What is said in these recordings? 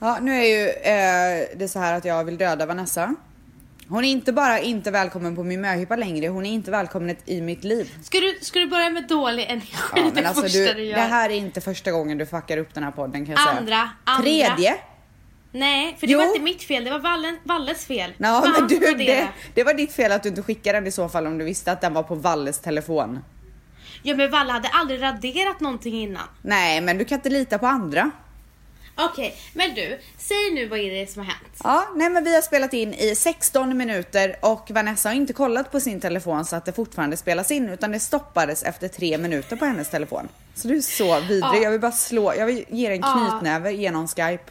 Ja, nu är ju eh, det så här att jag vill döda Vanessa. Hon är inte bara inte välkommen på min möhippa längre, hon är inte välkommen i mitt liv. Ska du, ska du börja med dålig energi Ja, det alltså första du, du gör? det här är inte första gången du fuckar upp den här podden kan jag säga. Andra, andra. Tredje. Nej, för det Jo. var inte mitt fel, det var Vallen, Valles fel. Ja, men du, det, det var ditt fel att du inte skickade den i så fall om du visste att den var på Valles telefon. Ja men Valle hade aldrig raderat någonting innan. Nej, men du kan inte lita på andra. Okej, men du, säg nu vad är det som har hänt? Ja, nej men vi har spelat in i 16 minuter och Vanessa har inte kollat på sin telefon så att det fortfarande spelas in utan det stoppades efter tre minuter på hennes telefon. Så du är så vidrig. Ja. Jag vill bara slå, jag vill ge dig en Ja. knytnäve genom Skype.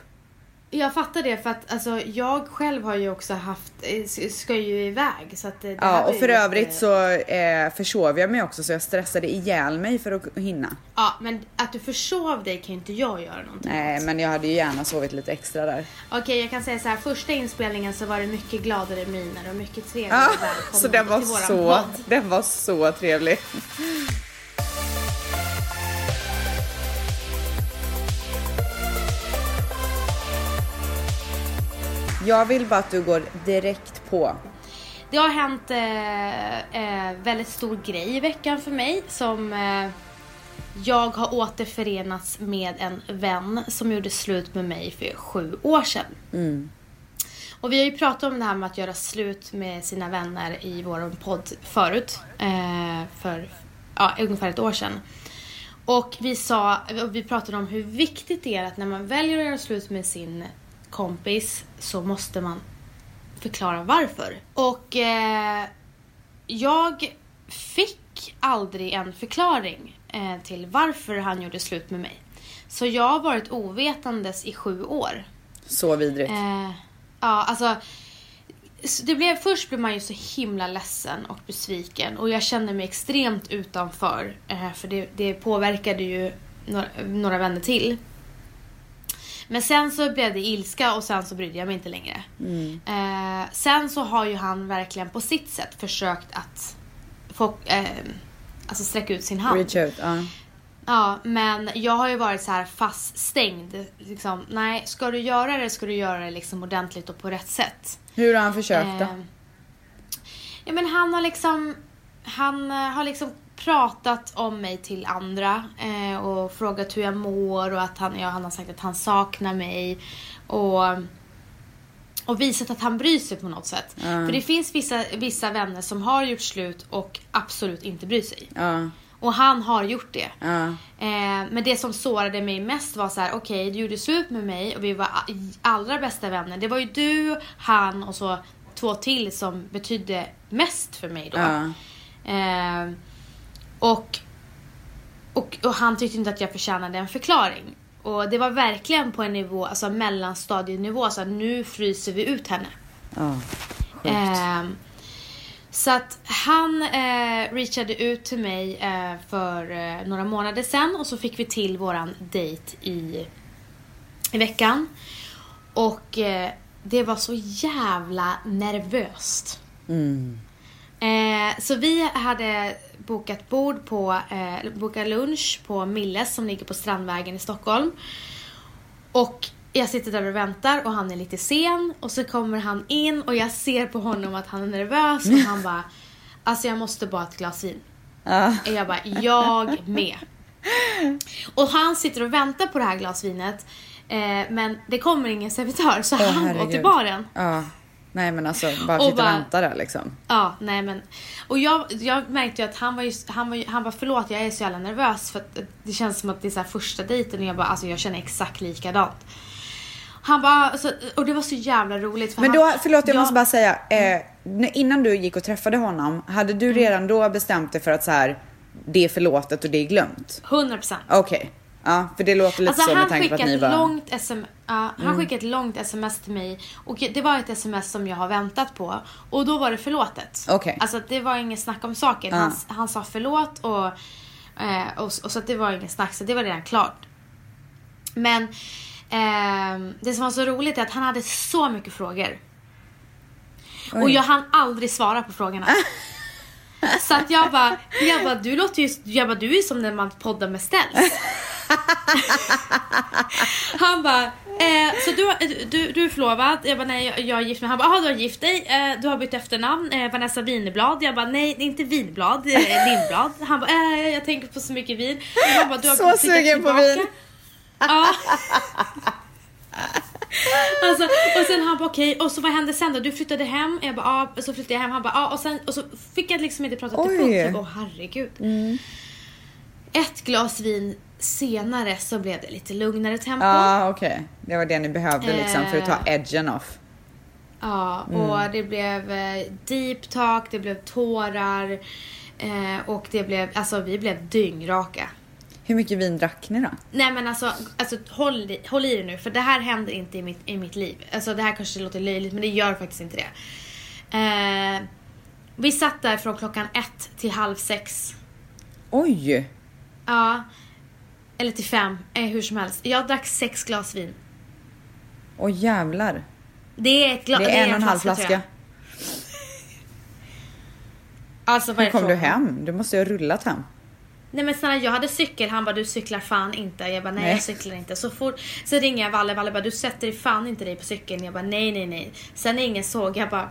Jag fattar det för att alltså, jag själv har ju också haft, eh, ska ju iväg så att eh, det Ja, och för lite- övrigt så eh, försov jag mig också så jag stressade ihjäl mig för att hinna. Ja, men att du försov dig kan ju inte jag göra någonting Nej, åt. men jag hade ju gärna sovit lite extra där. Okej, jag kan säga så här. Första inspelningen så var det mycket gladare miner och mycket trevligare Ja, välkommen så den var så, podd. den var så trevlig. Jag vill bara att du går direkt på. Det har hänt eh, eh, väldigt stor grej i veckan för mig som eh, jag har återförenats med en vän som gjorde slut med mig för sju år sedan. Och vi har ju pratat om det här med att göra slut med sina vänner i vår podd förut. Eh, för ja, ungefär ett år sedan. Och vi sa, och vi pratade om hur viktigt det är att när man väljer att göra slut med sin kompis så måste man förklara varför. Och eh, jag fick aldrig en förklaring eh, till varför han gjorde slut med mig. Så jag har varit ovetandes i sju år. Så vidrigt. Eh, ja, alltså. Det blev, först blev man ju så himla ledsen och besviken och jag kände mig extremt utanför. Eh, för det, det påverkade ju några, några vänner till. Men sen så blev det ilska och sen så brydde jag mig inte längre. Eh, sen så har ju han verkligen på sitt sätt försökt att få, eh, alltså sträcka ut sin hand. Reach out, ja. Ja, men jag har ju varit så här faststängd. Liksom, nej, ska du göra det ska du göra det liksom ordentligt och på rätt sätt. Hur har han försökt då? Eh, ja, men han har liksom, han eh, har liksom pratat om mig till andra eh, och frågat hur jag mår och att han, ja, han har sagt att han saknar mig. Och, och visat att han bryr sig på något sätt. För det finns vissa, vissa vänner som har gjort slut och absolut inte bryr sig. Ja, Och han har gjort det. ja. Eh, men det som sårade mig mest var så här: okej du gjorde slut med mig och vi var allra bästa vänner. Det var ju du, han och så två till som betydde mest för mig då. Eh, och, och, och han tyckte inte att jag förtjänade en förklaring. Och det var verkligen på en nivå, alltså mellanstadienivå, så nu fryser vi ut henne. Sjukt. Ehm, så att han eh, reachade ut till mig eh, för eh, några månader sedan och så fick vi till våran dejt i, i veckan. Och eh, det var så jävla nervöst. Mm. Eh, så vi hade bokat bord på, eh, bokat lunch på Milles som ligger på Strandvägen i Stockholm. Och jag sitter där och väntar och han är lite sen och så kommer han in och jag ser på honom att han är nervös och han bara Alltså jag måste bara ha ett glas vin. Ja. Och jag bara, jag med. Och han sitter och väntar på det här glasvinet. Eh, men det kommer ingen servitör så Åh, han går herregud. till baren. ja. Nej men alltså, bara sitta och bara- vänta där liksom. Ja, nej men. Och jag, jag märkte ju att han var ju, han var han var förlåt jag är så jävla nervös för att det känns som att det är så här första dejten och jag bara, alltså jag känner exakt likadant. Han bara, alltså, och det var så jävla roligt. För Men han, då, förlåt jag Ja. måste bara säga, eh, n- innan du gick och träffade honom, hade du Mm. redan då bestämt dig för att så här, det är förlåtet och det är glömt? 100%. Okej, ja för det låter lite Alltså så med han tanke på att ni ett var... långt sms, ja, han skickade ett långt sms till mig och det var ett sms som jag har väntat på och då var det förlåtet. Okej. Alltså det var inget snack om saken. Han, han sa förlåt och, eh, och, och så att det var inget snack så det var redan klart. Men ehm, det som var så roligt är att han hade så mycket frågor. Och Oj. jag hann aldrig svara på frågorna. Så att jag bara, jag bara, du låter ju, jag bara, du är som när man poddar med ställs. Han bara, eh, så du, du, du är förlovad? Jag bara nej jag, är gift med Han bara, du har gift dig, eh, du har bytt efternamn, eh, Vanessa Winblad. Jag bara nej det är inte Vinblad, eh, Lindblad. Han bara, eh, jag tänker på så mycket vin. Jag bara, du har Så sugen på vin. Ja. Alltså, och sen han bara okej, och så vad hände sen då? Du flyttade hem? Jag bara ja, och så flyttade jag hem. Han bara ja, och sen och så fick jag liksom inte prata till punkt. Åh herregud. Ett glas vin senare så blev det lite lugnare tempo. Ja, okej. Det var det ni behövde liksom för att ta Eh. edgen off. Ja, och det blev eh, deep talk, det blev tårar eh, och det blev, alltså vi blev dyngraka. Hur mycket vin drack ni då? Nej men alltså, alltså håll, i, håll i det nu för det här händer inte i mitt, i mitt liv. Alltså det här kanske låter löjligt men det gör faktiskt inte det. Eh, vi satt där från klockan ett till halv sex. Oj! Ja. Eller till fem, eh, hur som helst. Jag drack sex glas vin. Oj jävlar. Det är ett glas, Det är en och en halv flaska. Alltså Hur är kom du hem? Du måste ju ha rullat hem. Nej men snälla jag hade cykel, han bara du cyklar fan inte. Jag bara nej, Nej. jag cyklar inte. Så fort, så ringer jag Valle, Valle bara du sätter fan inte dig på cykeln. Jag bara nej nej nej. Sen när ingen såg jag bara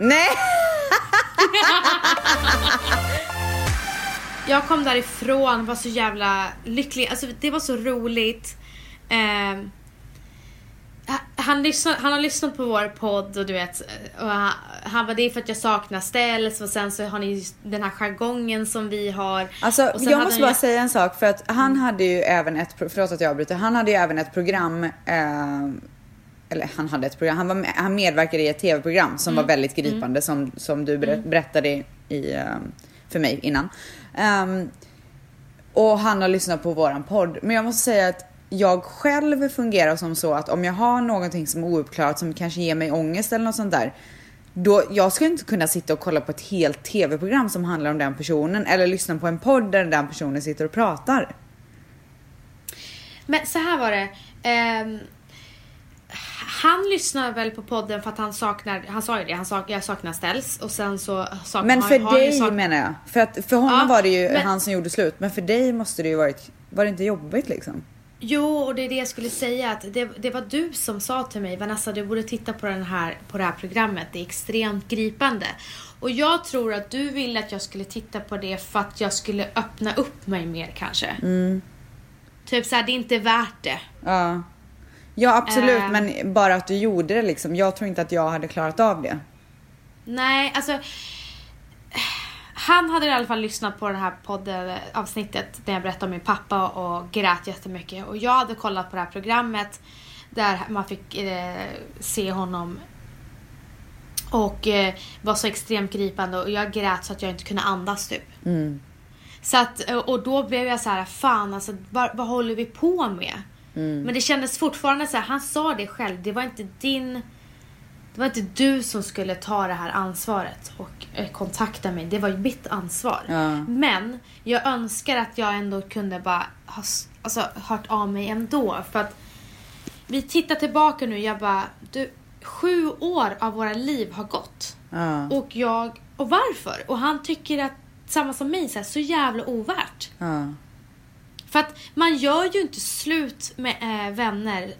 Nej! Jag kom därifrån, var så jävla lycklig. Alltså det var så roligt. Ehm, han, lyssnar, han har lyssnat på vår podd och du vet, och han, han var det är för att jag saknar ställs och sen så har ni den här jargongen som vi har. Alltså jag måste bara ju- säga en sak för att han hade ju även ett, förlåt att jag avbryter, han hade ju även ett program eh, eller han hade ett program, han, var han medverkade i ett tv-program som Mm. var väldigt gripande som, som du ber, berättade i, eh, för mig innan. Um, och han har lyssnat på våran podd. Men jag måste säga att jag själv fungerar som så att om jag har någonting som är ouppklarat som kanske ger mig ångest eller något sånt där. Då, jag ska inte kunna sitta och kolla på ett helt tv-program som handlar om den personen eller lyssna på en podd där den personen sitter och pratar. Men så här var det. Um han lyssnar väl på podden för att han saknar, han sa ju det, han sak, jag saknar ställs och sen så saknar Men har- för har dig sak- menar jag. För, att, för honom Ja, var det ju men- han som gjorde slut. Men för dig måste det ju varit, var det inte jobbigt liksom? Jo, och det är det jag skulle säga. Att det, det var du som sa till mig, Vanessa du borde titta på, den här, på det här programmet. Det är extremt gripande. Och jag tror att du ville att jag skulle titta på det för att jag skulle öppna upp mig mer kanske. Mm. Typ såhär, det är inte värt det. Ja. Ja absolut, Ehm. men bara att du gjorde det liksom. Jag tror inte att jag hade klarat av det. Nej, alltså. Han hade i alla fall lyssnat på det här poddavsnittet där jag berättade om min pappa och grät jättemycket. Och jag hade kollat på det här programmet där man fick eh, se honom och eh, var så extremt gripande och jag grät så att jag inte kunde andas typ. Mm. Så att, och då blev jag så här, fan alltså vad, vad håller vi på med? Mm. Men det kändes fortfarande så här, han sa det själv, det var inte din det var inte du som skulle ta det här ansvaret och eh, kontakta mig. Det var ju mitt ansvar. Ja. Men jag önskar att jag ändå kunde bara ha alltså, hört av mig ändå. För att vi tittar tillbaka nu, jag bara, du, sju år av våra liv har gått. Ja. Och jag, och varför? Och han tycker att, samma som mig, så, här, så jävla ovärt. Ja. För att man gör ju inte slut med eh, vänner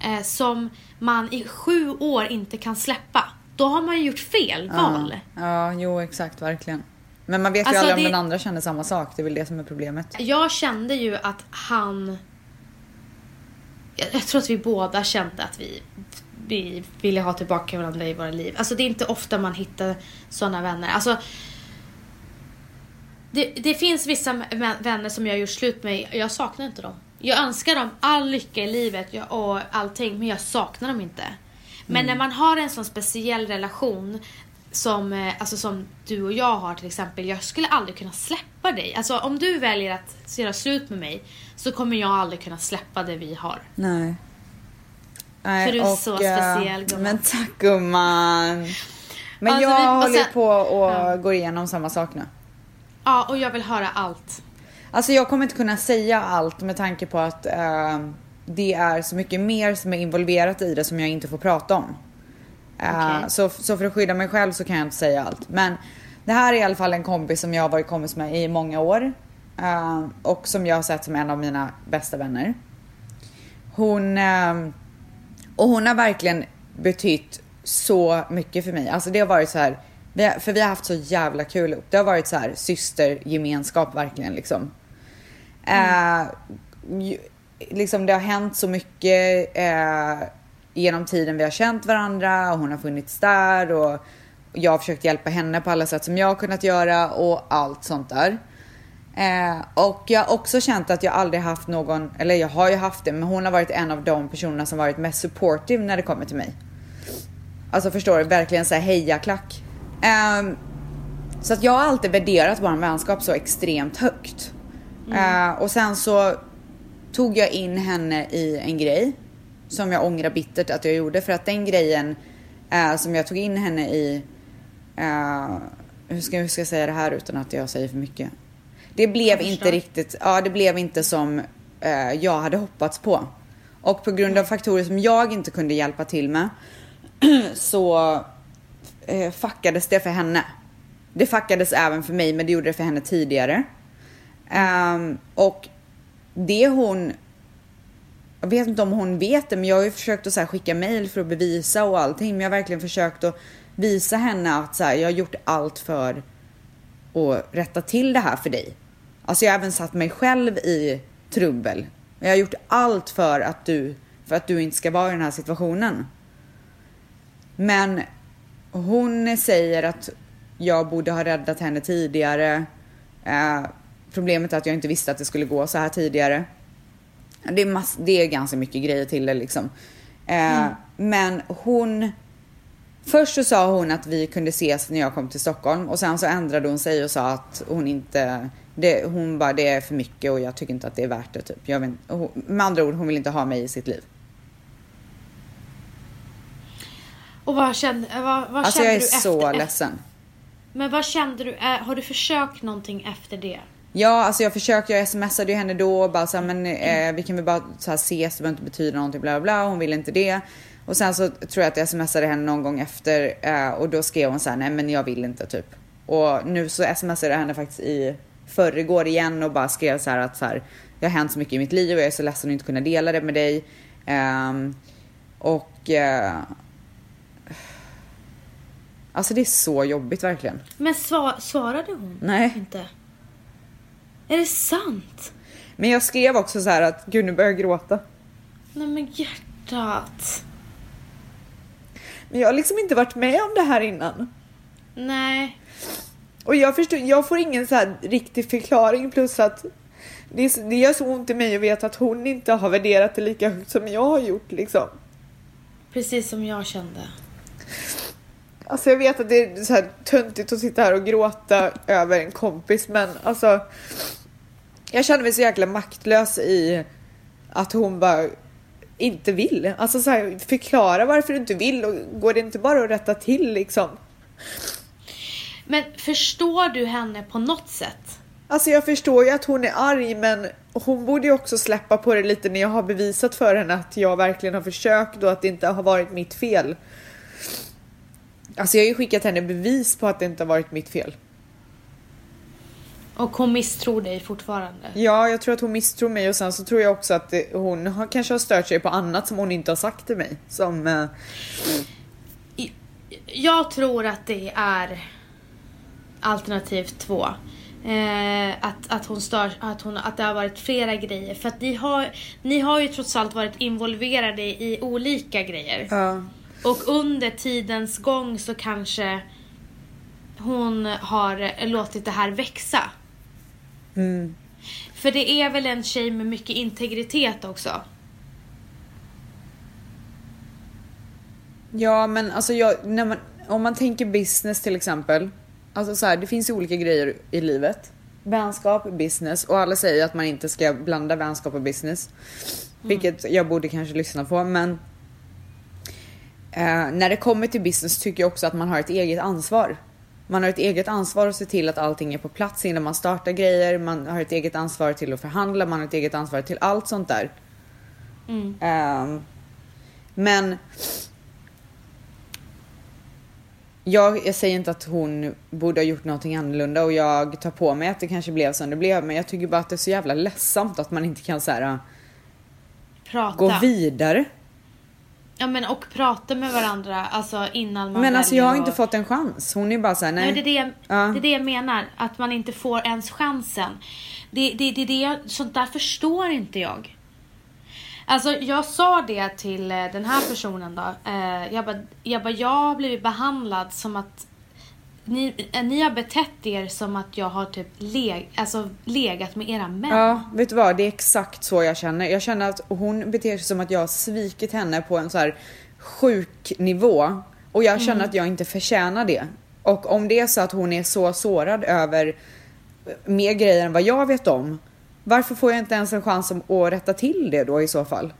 eh, som man i sju år inte kan släppa. Då har man ju gjort fel val. Ja, jo exakt, verkligen. Men man vet ju Alltså, aldrig om det- den andra känner samma sak. Det är väl det som är problemet. Jag kände ju att han... Jag, jag tror att vi båda kände att vi, vi ville ha tillbaka varandra i våra liv. Alltså det är inte ofta man hittar sådana vänner. Alltså, det, det finns vissa vä- vänner som jag har gjort slut med. Jag saknar inte dem. Jag önskar dem all lycka i livet och allting, men jag saknar dem inte. Men när man har en sån speciell relation som, eh, alltså som du och jag har till exempel. Jag skulle aldrig kunna släppa dig. Alltså om du väljer att göra slut med mig så kommer jag aldrig kunna släppa det vi har. Nej. Nej, För du är så eh, speciell, gumman. Men tack gumman. Men Alltså, jag vi- och håller sen- på och Ja. går igenom samma sak nu. Ja, och jag vill höra allt. Alltså jag kommer inte kunna säga allt med tanke på att eh, det är så mycket mer som är involverat i det som jag inte får prata om. Eh, Okej. så, så för att skydda mig själv så kan jag inte säga allt. Men det här är i alla fall en kompis som jag har varit kompis med i många år. eh, och som jag har sett som en av mina bästa vänner. Hon... Och hon har verkligen betytt så mycket för mig. Alltså det har varit så här, vi har, för vi har haft så jävla kul upp. Det har varit så här systergemenskap verkligen liksom. Eh, ju- liksom det har hänt så mycket eh, genom tiden vi har känt varandra och hon har funnits där och jag har försökt hjälpa henne på alla sätt som jag har kunnat göra och allt sånt där. Eh, och jag har också känt att jag aldrig haft någon, eller jag har ju haft det, men hon har varit en av de personerna som varit mest supportive när det kommer till mig. Alltså förstår du? Verkligen så här hejaklack. Ehm, så att jag har alltid värderat vår vänskap så extremt högt. Eh, och sen så tog jag in henne i en grej som jag ångrar bittert att jag gjorde för att den grejen eh, som jag tog in henne i eh, hur, ska, hur ska jag säga det här utan att jag säger för mycket? Det blev inte riktigt, ja det blev inte som eh, jag hade hoppats på. Och på grund av faktorer som jag inte kunde hjälpa till med så eh, fuckades det för henne. Det fuckades även för mig men det gjorde det för henne tidigare. Um, och det hon jag vet inte om hon vet det, men jag har ju försökt att så här skicka mail för att bevisa och allting. Men jag har verkligen försökt att visa henne att så här, jag har gjort allt för att rätta till det här för dig. Alltså jag har även satt mig själv i trubbel. Jag har gjort allt för att du, för att du inte ska vara i den här situationen. Men hon säger att jag borde ha räddat henne tidigare. Eh, problemet är att jag inte visste att det skulle gå så här tidigare. Det är, det är ganska mycket grejer till det liksom. Eh, Men hon... Först så sa hon att vi kunde ses när jag kom till Stockholm och sen så ändrade hon sig och sa att hon inte... Det, hon bara, det är för mycket och jag tycker inte att det är värt det typ. Jag vet, hon, med andra ord, hon vill inte ha mig i sitt liv. Och vad kände, vad, vad Alltså kände jag är du så efter? ledsen. Men vad kände du? Äh, har du försökt någonting efter det? Ja, alltså jag försökte, jag smsade ju henne då och bara så här, men eh, vi kan väl bara så här ses, det behöver inte betyda någonting bla bla bla. Hon ville inte det. Och sen så tror jag att jag smsade henne någon gång efter eh, och då skrev hon så här, nej men jag vill inte typ. Och nu så smsade jag henne faktiskt i förrgår igen och bara skrev så här att så här, det har hänt så mycket i mitt liv och jag är så ledsen att inte kunna dela det med dig. Ehm, och eh, Alltså det är så jobbigt verkligen. Men sva, svarade hon Nej. inte? Är det sant? Men jag skrev också så här att gud nu börjar jag gråta. Nej men hjärtat. Men jag har liksom inte varit med om det här innan. Nej. Och jag förstår, jag får ingen så här riktig förklaring plus att det, är, det gör så ont i mig att veta att hon inte har värderat det lika högt som jag har gjort liksom. Precis som jag kände. Alltså jag vet att det är så här töntigt att sitta här och gråta över en kompis men alltså jag känner mig så jäkla maktlös i att hon bara inte vill. Alltså så här, förklara varför du inte vill och går det inte bara att rätta till liksom? Men förstår du henne på något sätt? Alltså jag förstår ju att hon är arg men hon borde ju också släppa på det lite när jag har bevisat för henne att jag verkligen har försökt och att det inte har varit mitt fel. Alltså jag har ju skickat henne bevis på att det inte har varit mitt fel. Och hon misstror dig fortfarande? Ja, jag tror att hon misstror mig och sen så tror jag också att hon har, kanske har stört sig på annat som hon inte har sagt till mig. Som... Eh, Jag tror att det är alternativ två. Eh, att, att, hon stör, att, hon, att det har varit flera grejer. För att ni har, ni har ju trots allt varit involverade i olika grejer. ja. Och under tidens gång så kanske hon har låtit det här växa. Mm. För det är väl en tjej med mycket integritet också? Ja, men alltså jag, man, om man tänker business till exempel. Alltså så här, det finns ju olika grejer i livet. Vänskap, business och alla säger att man inte ska blanda vänskap och business. Vilket jag borde kanske lyssna på men eh, när det kommer till business tycker jag också att man har ett eget ansvar. Man har ett eget ansvar att se till att allting är på plats innan man startar grejer. Man har ett eget ansvar till att förhandla, man har ett eget ansvar till allt sånt där. Mm. Ehm, men jag, jag säger inte att hon borde ha gjort någonting annorlunda och jag tar på mig att det kanske blev som det blev men jag tycker bara att det är så jävla ledsamt att man inte kan så här, Prata. gå vidare. Ja men och prata med varandra alltså innan man Men alltså jag har väljer inte fått en chans. Hon är bara såhär, nej. Nej, det, är det, Ja. det är det jag menar. Att man inte får ens chansen. Det, det, det, det, jag- sånt där förstår inte jag. Alltså jag sa det till eh, den här personen då. Eh, jag bara, jag, bara, jag har blivit behandlad som att ni, eh, ni har betett er som att jag har typ leg, alltså, legat med era män. Ja, vet du vad? Det är exakt så jag känner. Jag känner att hon beter sig som att jag har svikit henne på en så här sjuk nivå. Och jag känner att jag inte förtjänar det. Och om det är så att hon är så sårad över mer grejer än vad jag vet om. Varför får jag inte ens en chans att rätta till det då i så fall?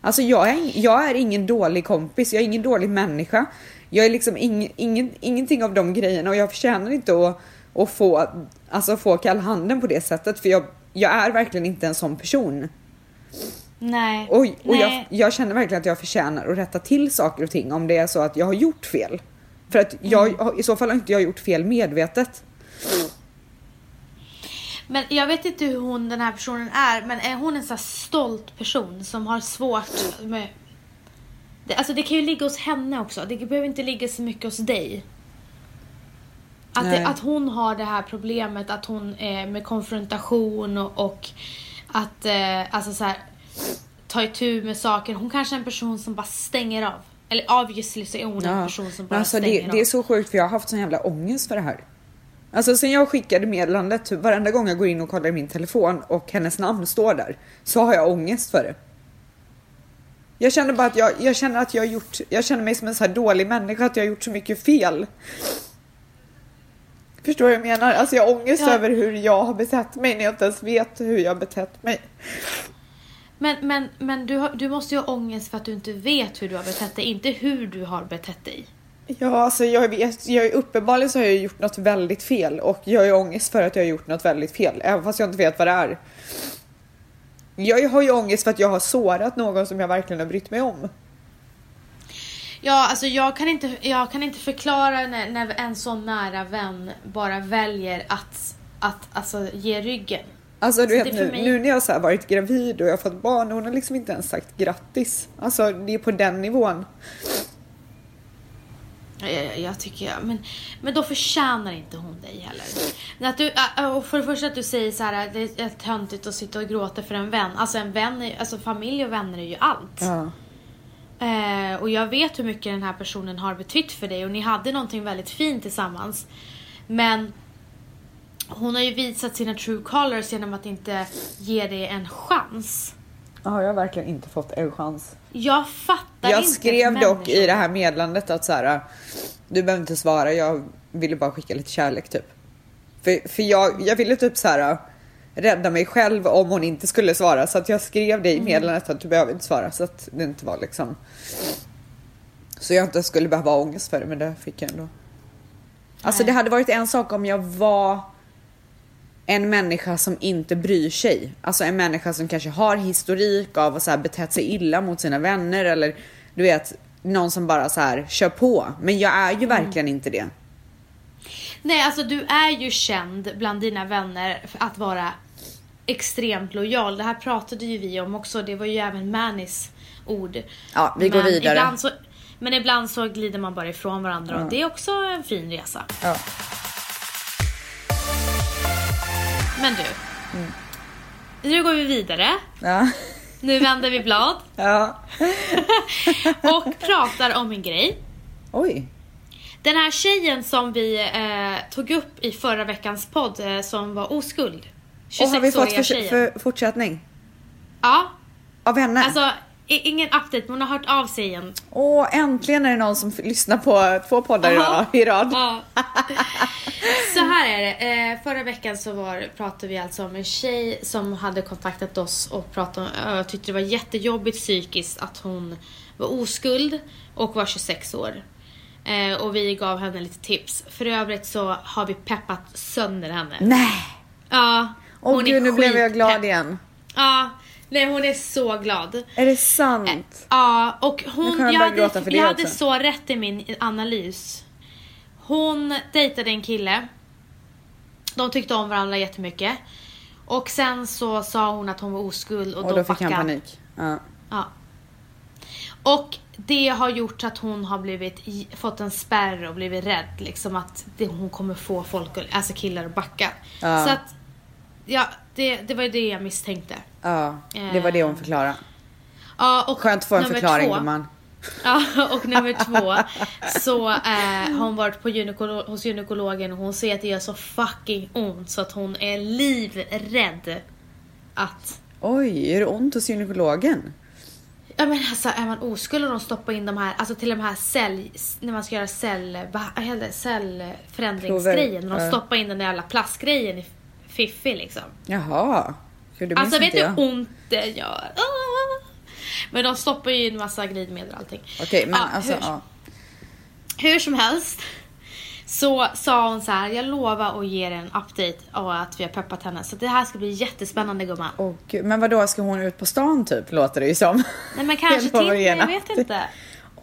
Alltså jag är, jag är ingen dålig kompis, jag är ingen dålig människa. Jag är liksom ing, ingen, ingenting av de grejerna och jag förtjänar inte att, att få, alltså få kallhanden på det sättet för jag, jag är verkligen inte en sån person. Nej. Och, och jag, Nej. jag känner verkligen att jag förtjänar att rätta till saker och ting om det är så att jag har gjort fel. För att jag, Mm. i så fall har inte jag gjort fel medvetet. Men jag vet inte hur hon den här personen är, men är hon en så här stolt person som har svårt med... Det, alltså det kan ju ligga hos henne också, det behöver inte ligga så mycket hos dig. Att, det, att hon har det här problemet, att hon är med konfrontation och, och att eh, alltså så här, ta itu med saker. Hon kanske är en person som bara stänger av. Eller obviously så är hon en person som bara alltså stänger det, av. det är så sjukt för jag har haft sån jävla ångest för det här. Alltså sen jag skickade meddelandet, typ varenda gång jag går in och kollar i min telefon och hennes namn står där, så har jag ångest för det. Jag känner bara att jag, jag känner att jag har gjort, jag känner mig som en så här dålig människa, att jag har gjort så mycket fel. Förstår du vad jag menar? Alltså jag har ångest Ja. över hur jag har betett mig när jag inte ens vet hur jag har betett mig. Men, men, men du, har, du måste ju ha ångest för att du inte vet hur du har betett dig, inte hur du har betett dig. Ja, alltså jag vet, jag uppenbarligen så har jag gjort något väldigt fel och jag har ångest för att jag har gjort något väldigt fel, även fast jag inte vet vad det är. Jag har ju ångest för att jag har sårat någon som jag verkligen har brytt mig om. Ja, alltså jag kan inte, jag kan inte förklara när, när en så nära vän bara väljer att, att alltså, ge ryggen. Alltså du Så vet nu, mig- nu när jag så här varit gravid och jag har fått barn hon har liksom inte ens sagt grattis. Alltså det är på den nivån. Jag, jag tycker jag, men, men då förtjänar inte hon dig heller. Att du, äh, och för det första att du säger så här, det är töntigt att sitta och gråta för en vän. Alltså en vän, är, alltså familj och vänner är ju allt. Ja. Eh, och jag vet hur mycket den här personen har betytt för dig och ni hade någonting väldigt fint tillsammans. Men hon har ju visat sina true colors genom att inte ge dig en chans. Ja, jag har verkligen inte fått en chans. Jag fattar Jag inte skrev dock människor. i det här meddelandet att så här, du behöver inte svara, jag ville bara skicka lite kärlek typ. För, för jag, jag ville typ så här rädda mig själv om hon inte skulle svara så att jag skrev det i meddelandet att du behöver inte svara så att det inte var liksom så jag inte skulle behöva ha ångest för det men det fick jag ändå. Alltså Nej. det hade varit en sak om jag var en människa som inte bryr sig. Alltså en människa som kanske har historik av att så här betett sig illa mot sina vänner eller du vet någon som bara så här kör på. Men jag är ju verkligen inte det. Nej, alltså du är ju känd bland dina vänner för att vara extremt lojal. Det här pratade ju vi om också. Det var ju även Manis ord. Ja, vi går Men vidare. Ibland så, men ibland så glider man bara ifrån varandra och det är också en fin resa. Ja. Men du. Mm. Nu går vi vidare. Ja. Nu vänder vi blad ja. och pratar om en grej. Oj. Den här tjejen som vi eh, tog upp i förra veckans podd eh, som var oskuld. Och har vi fått 26-åriga för, tjejen. för fortsättning? Ja, Av henne? alltså ingen update men hon har hört av sig igen. Åh, äntligen är det någon som lyssnar på två poddar Ja. i rad. Ja. Så här är det. Eh, förra veckan så var, pratade vi alltså om en tjej som hade kontaktat oss och pratade om, äh, tyckte det var jättejobbigt psykiskt att hon var oskuld och var 26 år. Eh, och vi gav henne lite tips. För övrigt så har vi peppat sönder henne. Nej! Ja. Åh är gud, nu blev jag glad igen. Ja. Nej, hon är så glad. Är det sant? Ja, och hon, jag jag, hade, jag hade så rätt i min analys. Hon dejtade en kille. De tyckte om varandra jättemycket. Och sen så sa hon att hon var oskuld och, Och då fick han panik. Ja. Ja. Och det har gjort att hon har blivit, fått en spärr och blivit rädd liksom att det, hon kommer få folk, alltså killar att backa. Ja. Så att, ja det, det var ju det jag misstänkte. Ja, det var det hon förklarade. Ja, och Skönt att få en förklaring två- gumman. Ja, och nummer två så eh, har hon varit på gynekolo- hos gynekologen och hon säger att det gör så fucking ont så att hon är livrädd att Oj, gör det ont hos gynekologen? Ja men alltså är man oskuld och de stoppar in de här, alltså till de här cell, när man ska göra cell, cellförändringsgrejen, när de stoppar in den där jävla plastgrejen i fiffi liksom. Jaha. Gud, det Alltså vet du hur ont det gör? Ah! Men de stoppar ju in massa glidmedel och allting. Okej, men Ja, alltså hur, ja. hur som helst så sa hon så här, jag lovar att ge er en update och att vi har peppat henne. Så det här ska bli jättespännande gumman. Åh, gud. Men vad då ska hon ut på stan typ, låter det ju som. Nej men kanske till, jag vet inte.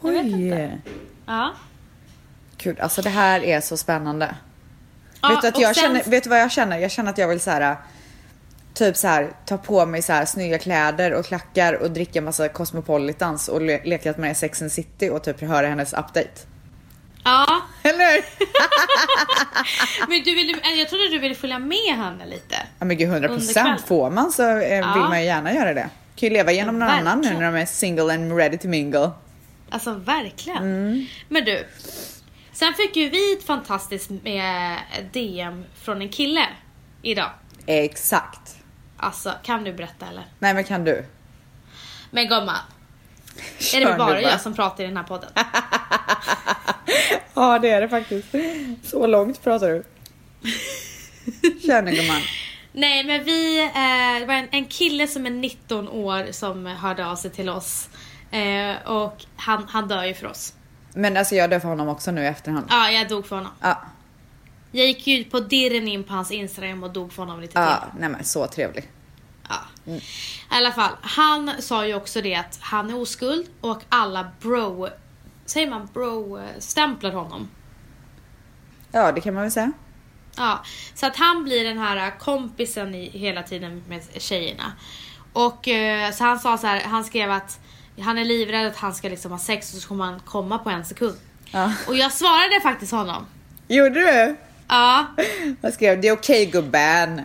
Jag vet Oj. inte. Ja. Gud, alltså det här är så spännande. Ja, vet du att jag sen- känner, vet du vad jag känner? Jag känner att jag vill så här typ så här ta på mig så här snygga kläder och klackar och dricka massa Cosmopolitans och le- leka att man är Sex and City och typ höra hennes update. Ja, Eller? men du vill, jag trodde du ville följa med henne lite. Ja men gud 100 Under kvällen. procent får man så eh, vill Ja. man ju gärna göra det. Kan ju leva genom någon annan nu verkligen. när de är single and ready to mingle. Alltså verkligen. Mm. Men du, sen fick ju vi ett fantastiskt med DM från en kille idag. Exakt. Alltså, kan du berätta eller? Nej men kan du? Men gumman, är det bara. jag som pratar i den här podden? Ja det är det faktiskt. Så långt pratar du. Kör nu gumman. Nej men vi, eh, det var en, en kille som är 19 år som hörde av sig till oss. Eh, och han, han dör ju för oss. Men alltså jag dör för honom också nu i efterhand. Ja, jag dog för honom. Ja, Jag gick ju på dirren in på hans Instagram och dog för honom lite till. ja nej men så trevlig. Ja. I alla fall, han sa ju också det att han är oskuld och alla bro, säger man bro, stämplar honom. Ja det kan man väl säga. Ja, så att han blir den här kompisen i, hela tiden med tjejerna. Och eh, så han sa så här, han skrev att han är livrädd att han ska liksom ha sex och så kommer han komma på en sekund. Ja. Och jag svarade faktiskt honom. Gjorde du? Ja, Jag skrev det är okej gubben.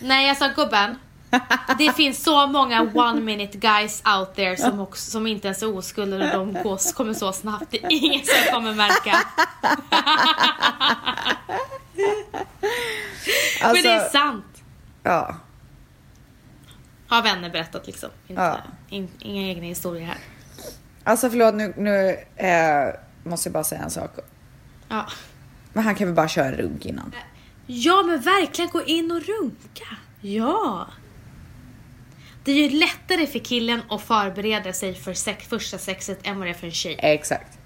nej jag sa gubben. Det finns så många one minute guys out there som, också, som inte ens är oskulder och de går, kommer så snabbt. Det är ingen som kommer märka. Men Alltså, det är sant. ja. Har vänner berättat liksom. Inte, Ja. in, inga egna historier här. Alltså förlåt nu, nu eh, måste jag bara säga en sak. Ja. Men han kan väl bara köra runk innan? ja men verkligen gå in och runka. Ja. Det är ju lättare för killen att förbereda sig för sex, första sexet än vad det är för en tjej. Exakt.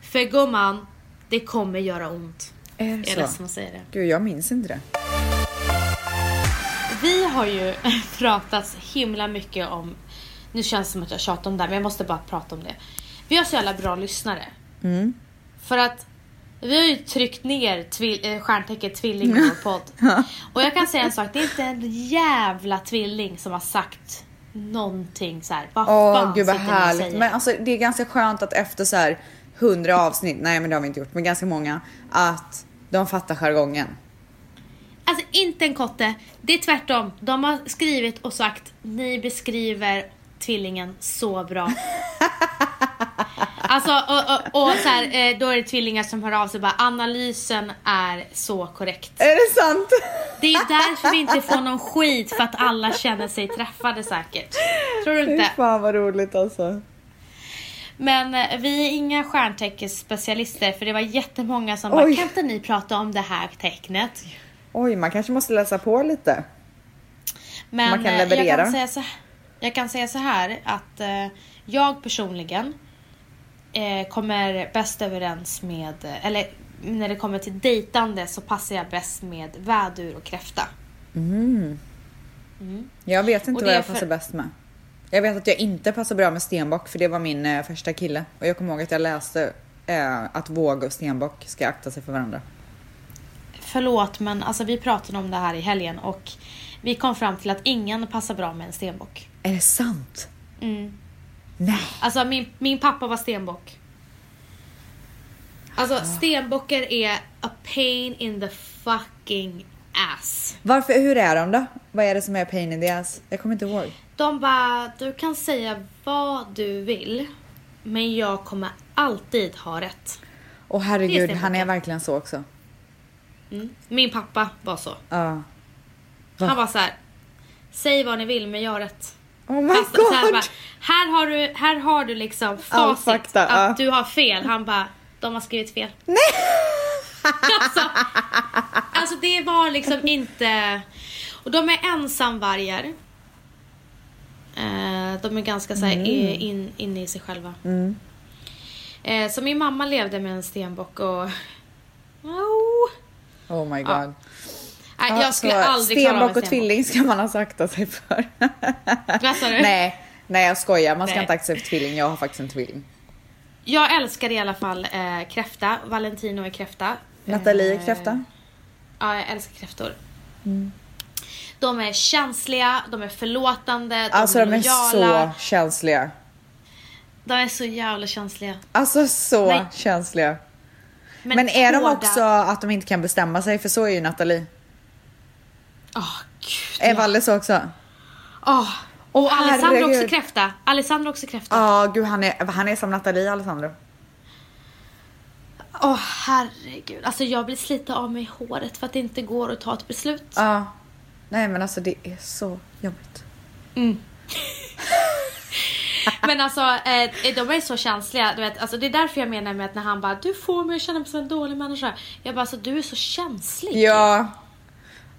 För gumman, det kommer göra ont. Är Jag det är så? ledsen att säga det. Gud jag minns inte det. Vi har ju pratat himla mycket om, nu känns det som att jag tjatar om det här, men jag måste bara prata om det. Vi har så jävla bra lyssnare. Mm. För att vi har ju tryckt ner tvill, eh, stjärntecket tvilling i vår podd. Och jag kan säga en sak, det är inte en jävla tvilling som har sagt någonting så här. Vad Åh fan gud vad härligt. säger? Men alltså det är ganska skönt att efter så här 100 avsnitt, nej men det har vi inte gjort, men ganska många, att de fattar jargongen. Alltså inte en kotte, det är tvärtom. De har skrivit och sagt, ni beskriver tvillingen så bra. Alltså och, och, och så här, eh, då är det tvillingar som hör av sig bara, analysen är så korrekt. Är det sant? Det är därför vi inte får någon skit för att alla känner sig träffade säkert. Tror du Fy inte? fan vad roligt alltså. Men eh, vi är inga stjärnteckensspecialister för det var jättemånga som bara, Oj. kan inte ni prata om det här tecknet? Oj, man kanske måste läsa på lite. Men Man kan eh, jag leverera. kan säga så, jag kan säga så här att eh, jag personligen eh, kommer bäst överens med, eh, eller när det kommer till dejtande så passar jag bäst med vädur och kräfta. Jag vet inte vad jag för- passar bäst med. Jag vet att jag inte passar bra med stenbock för det var min eh, första kille. Och jag kommer ihåg att jag läste eh, att våg och stenbock ska akta sig för varandra. Förlåt men alltså vi pratade om det här i helgen och vi kom fram till att ingen passar bra med en stenbock. Är det sant? Mm. Nej. Alltså min, min pappa var stenbock. Alltså stenbockar är a pain in the fucking ass. Varför, hur är de då? Vad är det som är pain in the ass? Jag kommer inte ihåg. De bara, du kan säga vad du vill, men jag kommer alltid ha rätt. Det herregud, stämmer han är verkligen så också. Mm. Min pappa var så. Ja. Va? Han var så här. säg vad ni vill men jag har rätt. Oh my Fast så här, god! bara, här, har du, här har du liksom facit fakta, att ja. du har fel. Han bara, de har skrivit fel. Nej! alltså, alltså det var liksom inte... Och de är ensamvargar. Eh, de är ganska så här i- in, inne i sig själva. Mm. Eh, så min mamma levde med en stenbock och... Oh. My Ja, god. Nej, jag skulle så aldrig klara Stenbock och tvilling ska man ha sakta sig för. Vad sa du? nej, nej jag skojar. Man ska Nej. inte akta sig för tvilling. Jag har faktiskt en tvilling. Jag älskar i alla fall eh, kräfta. Valentino är kräfta. Nathalie Eh, kräfta. Ja, jag älskar kräftor. Mm. De är känsliga, de är förlåtande, de Alltså är de är lojala. så känsliga. De är så jävla känsliga. Alltså så Nej. känsliga. Men, är de hårda- också att de inte kan bestämma sig? För så är ju Nathalie. Åh, gud. Är Valle så också? Åh. Och Alessandro också kräfta. Alessandro också kräfta. Ja, gud han är, han är som Nathalie Alessandro. Åh herregud. Alltså jag blir slita av mig i håret för att det inte går att ta ett beslut. Ja. Nej men alltså det är så jobbigt. Men alltså eh, de är så känsliga. Du vet, alltså, det är därför jag menar med att när han bara du får mig att känna mig som en dålig människa. Jag bara alltså du är så känslig. Ja.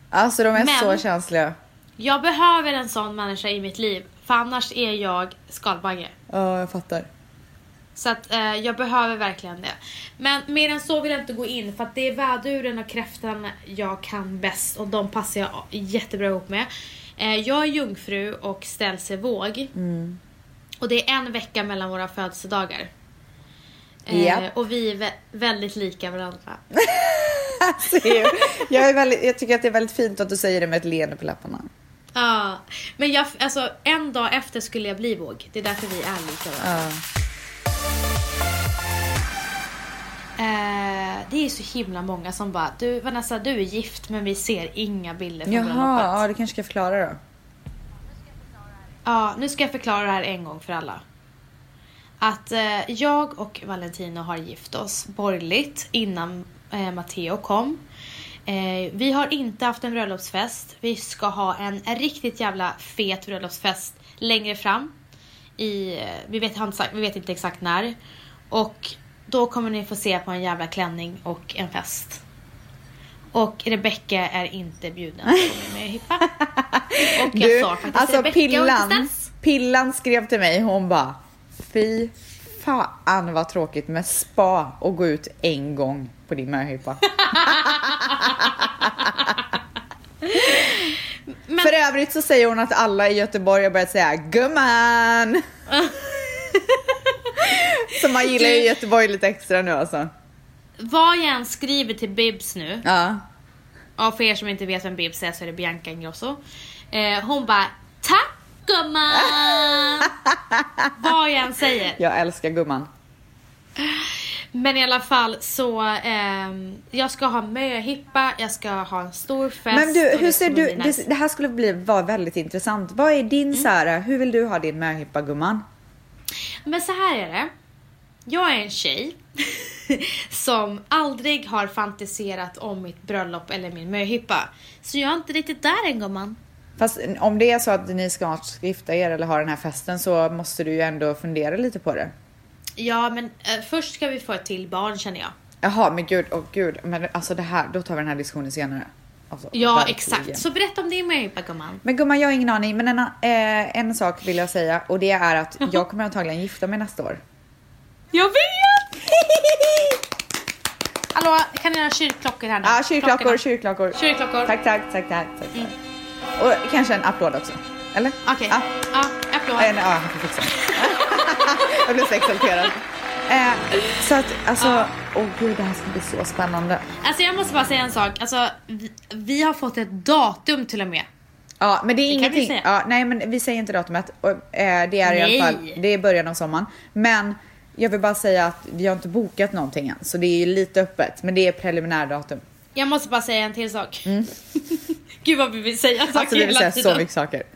Alltså de är Men- så känsliga. Jag behöver en sån människa i mitt liv. För annars är jag skalbagge. Ja, jag fattar. Så att eh, jag behöver verkligen det. Men mer än så vill jag inte gå in för att det är väduren och kräftan jag kan bäst och de passar jag jättebra ihop med. Eh, jag är jungfru och ställs i våg. Mm. Och det är en vecka mellan våra födelsedagar. Eh, Japp. Och vi är vä- väldigt lika varandra. Alltså, jag, är väldigt, jag tycker att det är väldigt fint att du säger det med ett leende på läpparna. Ja, men jag, alltså en dag efter skulle jag bli våg. Det är därför vi är lika varandra. Ja. Eh, det är så himla många som bara, du Vanessa du är gift men vi ser inga bilder från Jaha, bröllopet. ja, du kanske ska förklara då. Ja, nu ska jag förklara det här en gång för alla. Att eh, jag och Valentino har gift oss borgerligt innan eh, Matteo kom. Eh, vi har inte haft en bröllopsfest. Vi ska ha en riktigt jävla fet bröllopsfest längre fram. I, eh, vi, vet, inte vi vet inte exakt när. Och då kommer ni få se på en jävla klänning och en fest. Och Rebecca är inte bjuden på min möhippa. Och jag Du, sa faktiskt alltså Rebecca Pillan. Pillan skrev till mig, hon bara Fy fan vad tråkigt med spa och gå ut en gång på din möhippa. Men- För övrigt så säger hon att alla i Göteborg har börjat säga gumman. så man gillar ju Göteborg lite extra nu alltså. Vad jag än skriver till Bibs nu, Ja. och för er som inte vet vem Bibs är så är det Bianca Ingrosso. Eh, hon bara Tack gumman! Vad jag än säger. Jag älskar gumman. Men i alla fall så, ehm, jag ska ha möhippa, jag ska ha en stor fest. Men du, hur ser du, bli det, nice. det här skulle bli, vara väldigt intressant. Vad är din Mm. så här, hur vill du ha din möhippa gumman? Men så här är det. Jag är en tjej som aldrig har fantiserat om mitt bröllop eller min möhippa. Så jag är inte riktigt där än gumman. Fast om det är så att ni snart ska gifta er eller ha den här festen så måste du ju ändå fundera lite på det. Ja men eh, först ska vi få ett till barn känner jag. Jaha, men gud, åh gud, men alltså det här, då tar vi den här diskussionen senare. Alltså, Ja verkligen. exakt. Så berätta om din möhippa gumman. Men gumman, jag har ingen aning, men en, eh, en sak vill jag säga och det är att jag kommer antagligen gifta mig nästa år. Jag vet! Hallå, kan ni ha kyrkklockor här nu? Ja, kyrkklockor, kyrkklockor. Kyrkklockor. Tack, tack, tack, tack. tack. Och kanske en applåd också. Eller? Okej. Ja. Ja, applåd. Ja, nej, ja, han får fixa. jag blev så exalterad. Eh, så att, alltså, åh gud, det här ska bli så spännande. Alltså jag måste bara säga en sak. Alltså, vi, vi har fått ett datum till och med. Ja, men det är Det kan vi ingenting. säga. Ja, nej, men vi säger inte datumet. Och, eh, det är i alla fall det är början av sommaren. Men jag vill bara säga att vi har inte bokat någonting än, så det är ju lite öppet. Men det är preliminärdatum. Jag måste bara säga en till sak. Gud vad vi vill säga saker Mm. Alltså vi vill säga så mycket saker.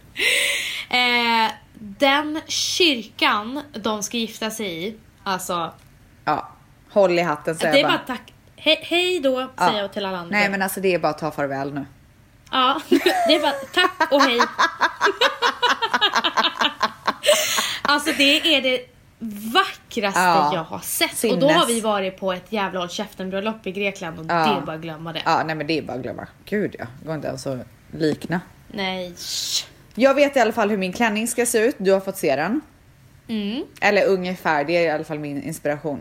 Eh, den kyrkan de ska gifta sig i, alltså Ja, håll i hatten säger det är jag bara bara. tack. He hej då Ja. säger jag till alla andra. Nej men alltså det är bara att ta farväl nu. Ja, det är bara tack och hej. alltså det är det vackraste Ja, jag har sett. sinnes. Och då har vi varit på ett jävla håll käften bröllop i Grekland och Ja. det är bara att glömma det. Ja, nej men det är bara att glömma. Gud ja, det går inte ens att likna. Nej. Jag vet i alla fall hur min klänning ska se ut. Du har fått se den. Mm. Eller ungefär, det är i alla fall min inspiration.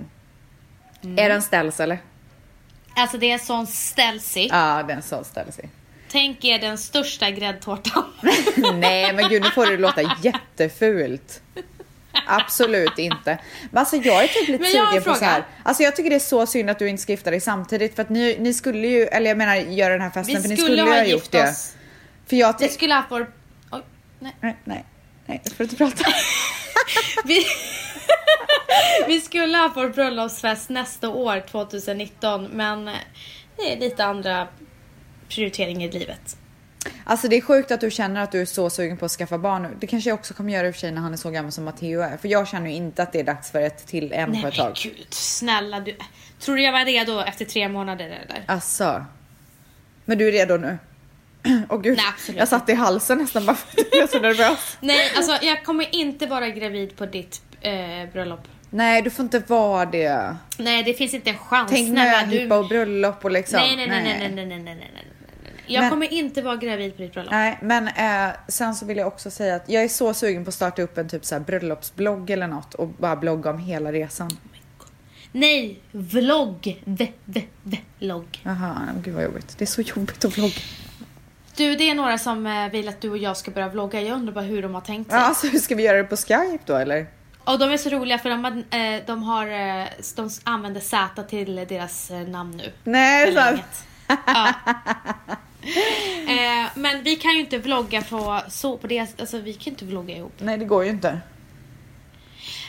Mm. Är den ställs eller? Alltså det är sån ställsigt. Ja, den så ställs i. Tänk er den största gräddtårtan. Nej men gud nu får det låta jättefult. Absolut inte. Men alltså jag är typ lite sugen en på så här. Alltså jag tycker det är så synd att du inte ska gifta dig samtidigt för att ni, ni skulle ju, eller jag menar göra den här festen Vi för ni skulle ha ha gjort gift det. oss. För jag Vi skulle haft vår... Oj, nej. Nej, nej, nej, jag får inte prata. Vi... vi skulle ha vår bröllopsfest nästa år, 2019, men det är lite andra prioriteringar i livet. Alltså det är sjukt att du känner att du är så sugen på att skaffa barn nu. Det kanske jag också kommer göra i och för sig när han är så gammal som Matteo är. För jag känner ju inte att det är dags för ett till än Nej på ett tag. gud, snälla du. Tror du jag var redo efter tre månader eller? Alltså. Men du är redo nu? Åh gud, Nej, jag satt i halsen nästan bara för att jag är så nervös. Nej, alltså jag kommer inte vara gravid på ditt eh, bröllop. Nej, du får inte vara det. Nej, det finns inte en chans. Tänk möhippa och bröllop och liksom. Nej, nej, nej, nej, nej, nej, nej, nej, nej, nej, nej. Jag Men- kommer inte vara gravid på ditt bröllop. Nej, men eh, sen så vill jag också säga att jag är så sugen på att starta upp en typ så här bröllopsblogg eller något och bara blogga om hela resan. Nej, vlogg. V, v, v, logg. Jaha, gud vad jobbigt. det är så jobbigt att vlogga. Du, det är några som eh, vill att du och jag ska börja vlogga. Jag undrar bara hur de har tänkt sig. Ja, alltså hur ska vi göra det på Skype då eller? Och de är så roliga för de, har, eh, de, har, eh, de använder Z till deras namn nu. Nej, så här. Förlänget. Ja. Eh, men vi kan ju inte vlogga på, så, på det, alltså vi kan inte vlogga ihop. Nej, det går ju inte.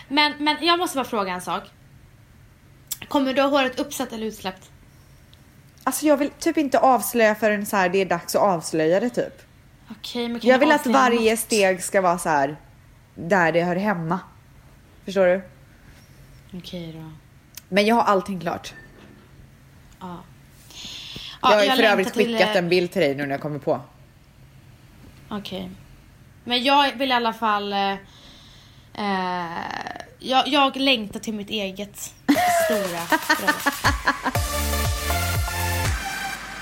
Men, men jag måste bara fråga en sak. Kommer du ha håret uppsatt eller utsläppt? Alltså jag vill typ inte avslöja förrän så här det är dags att avslöja det typ. Okej, men kan Jag vill att varje något? steg ska vara så här där det hör hemma. Förstår du? Okej då. Men jag har allting klart. Ja. Jag har ju för övrigt till, skickat eh, en bild till dig nu när jag kommer på. Okej. Men jag vill i alla fall... Eh, eh, jag, jag längtar till mitt eget stora bröllop.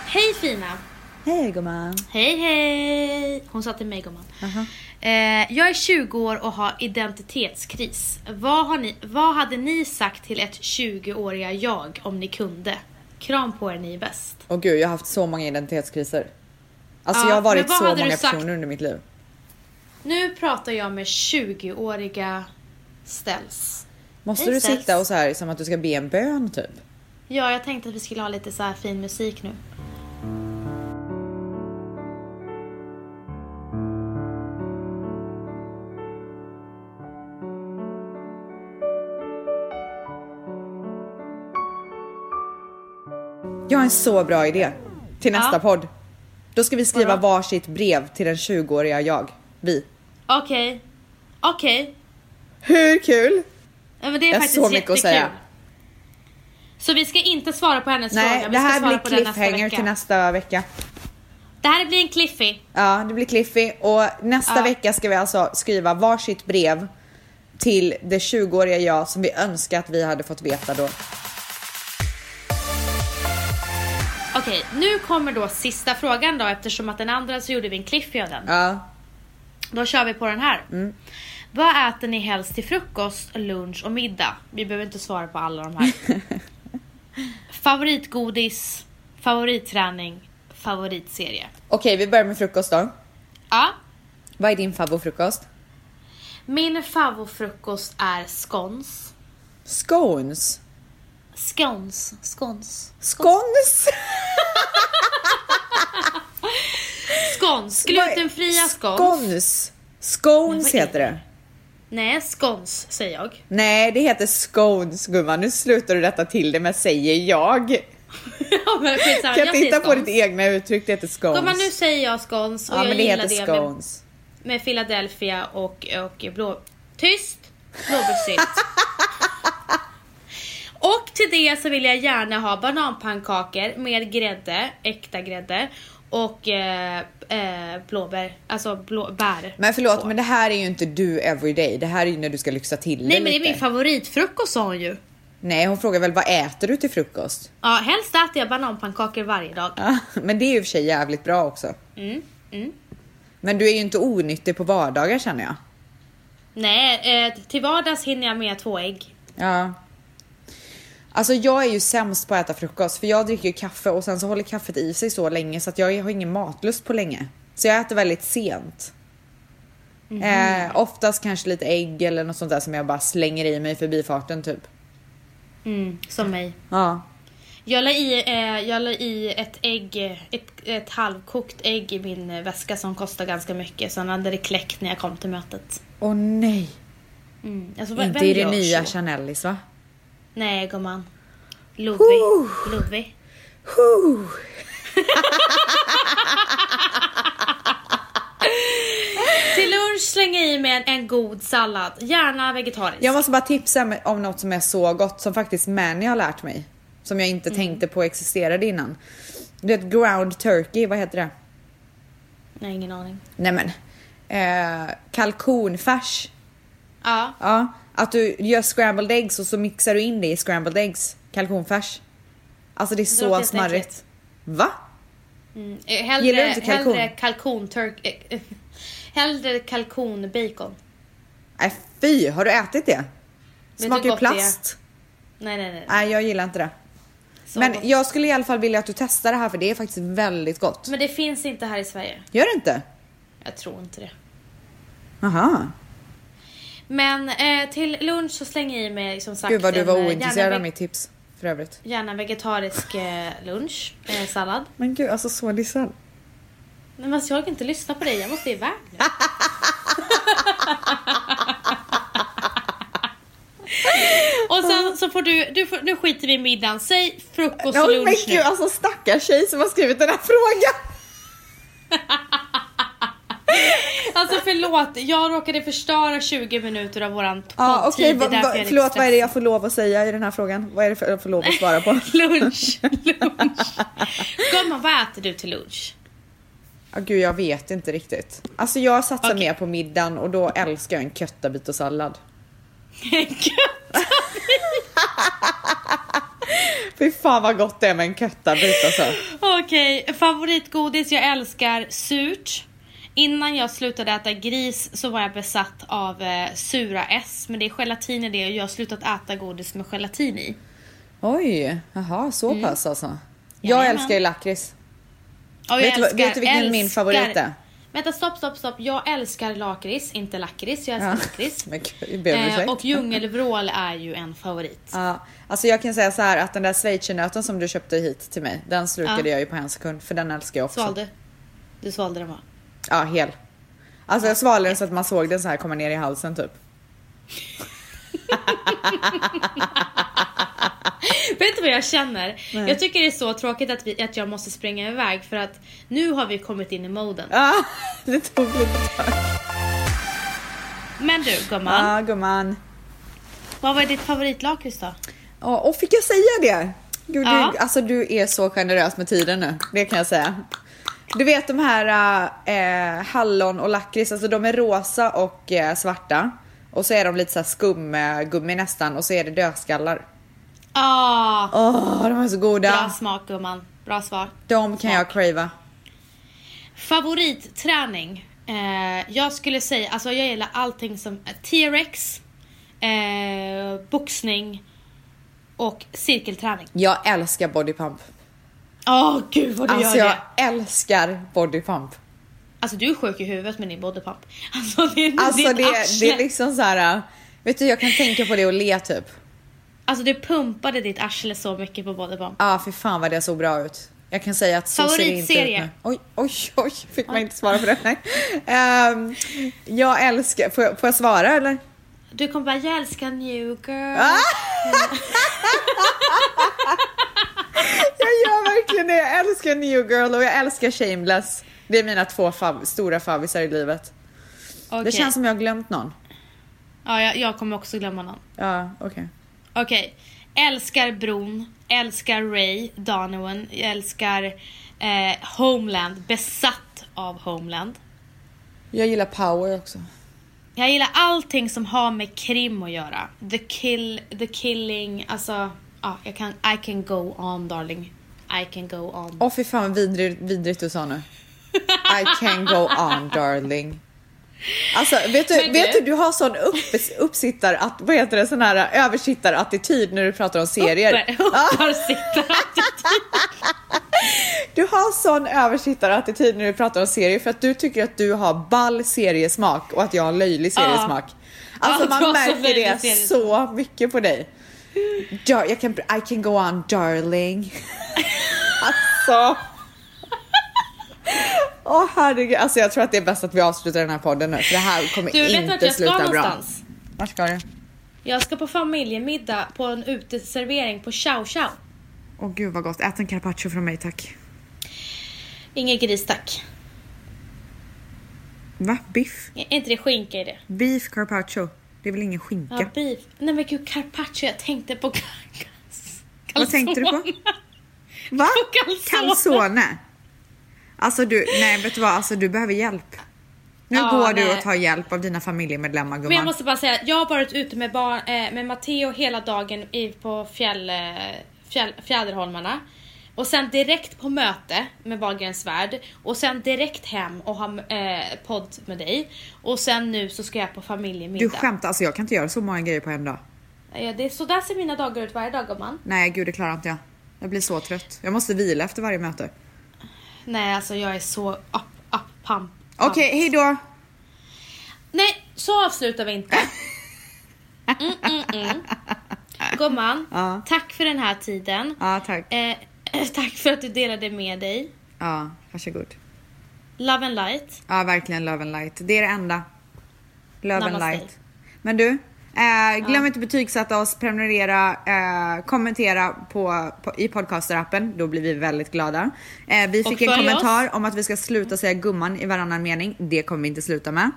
Hej fina! Hej gumman. Hej hej! Hon sa till mig gumman. Aha. Eh, jag är 20 år och har identitetskris. Vad, har ni, vad hade ni sagt till ett 20-åriga jag om ni kunde? Kram på er, ni är bäst. Åh gud, jag har haft så många identitetskriser. Alltså Ja, jag har varit så många sagt? personer under mitt liv. Nu pratar jag med 20-åriga ställs. Måste Hej, du Stels. sitta och så här som att du ska be en bön typ? Ja, jag tänkte att vi skulle ha lite så här fin musik nu. Jag har en så bra idé till nästa Ja. podd. Då ska vi skriva Vadå? varsitt brev till den 20-åriga jag. Vi. Okej. Okej. Hur kul? Ja, men det är Jag har faktiskt så mycket att jättekul. säga. Så vi ska inte svara på hennes Nej, fråga. Vi det här blir nästa cliffhanger vecka. till nästa vecka. Det här blir en cliffy. Ja, det blir Cliffy och nästa Ja. vecka ska vi alltså skriva varsitt brev till det 20-åriga jag som vi önskar att vi hade fått veta då. Okej, nu kommer då sista frågan då eftersom att den andra så gjorde vi en cliffy av den. Ja. Då kör vi på den här. Mm. Vad äter ni helst till frukost, lunch och middag? Vi behöver inte svara på alla de här. Favoritgodis, favoritträning, favoritserie. Okej, vi börjar med frukost då. Ja, Vad är din favoritfrukost? min favoritfrukost är scones. Scones. Scones? Scones, Vad är- glutenfria scones. Scones. Scones heter det. Nej, scones säger jag. Nej, det heter scones gumman. Nu slutar du rätta till det med säger jag. ja, men skitsamma, Kan jag säger på ditt egna uttryck, det heter scones. Gumman, nu säger jag scones och ja, jag men det gillar heter det med, scones. med Philadelphia och, och blå... Tyst! Blåbärssylt. Och till det så vill jag gärna ha bananpannkakor med grädde, äkta grädde och eh, eh, blåbär, alltså blå, bär. Men förlåt, på. men det här är ju inte du everyday. Det här är ju när du ska lyxa till Nej det men det är lite. min favoritfrukost sa hon ju. Nej, hon frågar väl vad äter du till frukost? Ja, helst äter jag bananpannkakor varje dag. Ja, men det är ju i och för sig jävligt bra också. Mm, mm. Men du är ju inte onyttig på vardagar känner jag. Nej, eh, till vardags hinner jag med två ägg. Ja. Alltså jag är ju sämst på att äta frukost för jag dricker ju kaffe och sen så håller kaffet i sig så länge så att jag har ingen matlust på länge. Så jag äter väldigt sent. Eh, oftast kanske lite ägg eller något sånt där som jag bara slänger i mig förbi farten typ. Mm, som mig. Ja. Jag la i, eh, jag la i ett ägg, ett, ett halvkokt ägg i min väska som kostar ganska mycket. Sen hade det kläckt när jag kom till mötet. Åh nej. Mm. Alltså, Inte i det nya så? Chanellis va? Nej gumman. Ludvig. Huh. Till lunch slänga i mig en, en god sallad. Gärna vegetarisk. Jag måste bara tipsa om något som är så gott som faktiskt Manny har lärt mig. Som jag inte tänkte på existerade innan. Du vet ground turkey, vad heter det? Nej, ingen aning. Nej men. Eh, kalkonfärs. Ja. Ja, att du gör scrambled eggs och så mixar du in det i scrambled eggs. Kalkonfärs. Alltså det är så låter smarrigt. Va? Mm. eh, Hellre, Gillar du inte kalkon? Hellre kalkon turk... eh, hellre kalkon bacon. Nej fy, har du ätit det? Smakar ju gott det plast. Nej, nej, nej. Nej jag gillar inte det. Så Men gott. jag skulle i alla fall vilja att du testar det här för det är faktiskt väldigt gott. Men det finns inte här i Sverige. Gör det inte? Jag tror inte det. Aha. Men eh, till lunch så slänger jag i mig som sagt Gud vad du en, var eh, ointresserad gärna, av mitt tips för övrigt. gärna vegetarisk eh, lunch, eh, sallad. Men gud alltså så. Nej, men alltså, jag kan inte lyssna på dig, jag måste iväg nu. Och sen så får du, du får, nu skiter vi i middagen, säg frukost och men lunch nu. gud alltså stackars tjej som har skrivit den här frågan. Alltså förlåt, jag råkade förstöra 20 minuter av våran Ja poddtid. är va, va, förlåt vad är det jag får lov att säga i den här frågan? Vad är det för, jag får lov att svara på? Lunch, lunch. Gumman, vad äter du till lunch? Ja, gud jag vet inte riktigt. Alltså jag satsar Okej. mer på middagen och då älskar jag en köttabit och sallad. Fy fan vad gott det är med en köttabit alltså. Okej, favoritgodis jag älskar surt. Innan jag slutade äta gris så var jag besatt av eh, sura S, men det är gelatin i det och jag har slutat äta godis med gelatin i. Oj, jaha så pass alltså. Jag Mm. Jajamän. älskar ju lakrits. Jag Vet älskar- vet du vilken min älskar- favorit är? Vänta, stopp, stopp, stopp. Jag älskar lakrits, inte lakrits. Jag älskar Ja. lakrits. Eh, och djungelvrål är ju en favorit. Ja, alltså jag kan säga så här att den där schweizernöten som du köpte hit till mig, den slukade Ja. jag ju på en sekund för den älskar jag också. Svalde. Du svalde den va? Ja, hel. Alltså jag svalde den så att man såg den så här komma ner i halsen typ. Vet du vad jag känner? Jag tycker det är så tråkigt att, vi, att jag måste springa iväg för att nu har vi kommit in i moden. Ja, det tog lite tag. Men du gumman, Ja, gumman. vad var ditt favoritlakrits då? Ja, och fick jag säga det? Gud, Ja. du, alltså du är så generös med tiden nu, det kan jag säga. Du vet de här eh, hallon och lakrits, alltså de är rosa och eh, svarta. Och så är de lite så här skumgummi nästan och så är det dödskallar. Ah, Åh, de är så bra goda. smak gumman. Bra svar. De kan jag crava. Favoritträning? Eh, jag skulle säga, alltså jag gillar allting som eh, T-rex, eh, boxning och cirkelträning. Jag älskar bodypump. Åh gud vad du Alltså gör jag det! älskar bodypump. Alltså du är sjuk i huvudet med din bodypump. Alltså det är Alltså det, det är liksom så här. Vet du jag kan tänka på det och le typ. Alltså det pumpade ditt arsle så mycket på bodypump. Ja ah, för fan vad det såg bra ut. Jag kan säga att så ser det inte ut nu. Oj, oj, oj. Fick man inte svara på det? Nej. Ehm, jag älskar... Får jag, får jag svara eller? Du kommer bara, jag älskar New Girl. Jag gör verkligen det. Jag älskar New Girl och jag älskar Shameless. Det är mina två fav- stora favvisar i livet. Okej. Det känns som jag har glömt någon. Ja, jag, jag kommer också glömma någon. Ja, okej. Okej. Älskar Bron, älskar Ray Donovan, älskar eh, Homeland, besatt av Homeland. Jag gillar Power också. Jag gillar allting som har med krim att göra. The kill, the killing, alltså, ja, jag kan, I can go on darling. I can go on. Åh fy fan vad vidrigt, vidrigt du sa nu. I can go on darling. Alltså vet du, Men vet du- du, har sån upp, uppsittar, att, vad heter det, sån här översittarattityd när du pratar om serier. Uppe, du har sån översittarattityd när du pratar om serier för att du tycker att du har ball seriesmak och att jag har löjlig seriesmak. Alltså man märker det så mycket på dig. Ja, jag kan, I can go on darling. alltså. Åh herregud, alltså jag tror att det är bäst att vi avslutar den här podden nu för det här kommer Du, vet du inte vart jag ska sluta bra. någonstans? Vart ska du? Jag ska på familjemiddag på en uteservering på Chow Chow. Åh gud vad gott, ät en carpaccio från mig tack. Ingen gris tack. Va? Biff? Är inte det skinka i det? Beef carpaccio? Det är väl ingen skinka? Ja, beef. Nej men gud, carpaccio. Jag tänkte på cal- Vad tänkte du på? calzone. Va? Calzone. Calzone? Alltså du, nej vet du vad, alltså du behöver hjälp. Nu Ja, går du nej. och tar hjälp av dina familjemedlemmar Men jag gumman. måste bara säga, jag har varit ute med, barn, eh, med Matteo hela dagen i, på fjäll, eh, fjäll, Fjäderholmarna. Och sen direkt på möte med Wahlgrens värld. Och sen direkt hem och ha eh, podd med dig. Och sen nu så ska jag på Du familjemiddag. skämtar, alltså jag kan inte göra så många grejer på en dag. Ja, det är så där ser mina dagar ut varje dag gumman. Nej gud det klarar inte jag. Jag blir så trött. Jag måste vila efter varje möte. Nej alltså jag är så up, up, pump. Okej, hejdå! Nej, så avslutar vi inte. Mm, mm, mm. Gumman, Ja. tack för den här tiden. Ja tack. Eh, tack för att du delade med dig. Ja, varsågod. Love and light. Ja verkligen love and light. Det är det enda. Love and Namaste. light. Men du, eh, glöm inte betygsätta oss, prenumerera, eh, kommentera på, på, i podcasterappen. Då blir vi väldigt glada. Eh, vi fick en kommentar om att vi ska sluta säga gumman i varannan mening. Det kommer vi inte sluta med.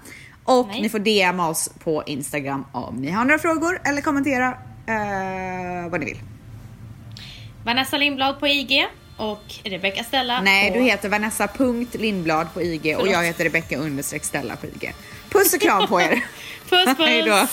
Och Nej. ni får DMa oss på Instagram om ni har några frågor eller kommentera eh, vad ni vill. Vanessa Lindblad på IG och Rebecca Stella Nej, på... du heter Vanessa.Lindblad på IG Förlåt. och jag heter Rebecca understreck Stella på IG. Puss och kram på er! puss puss! Hejdå.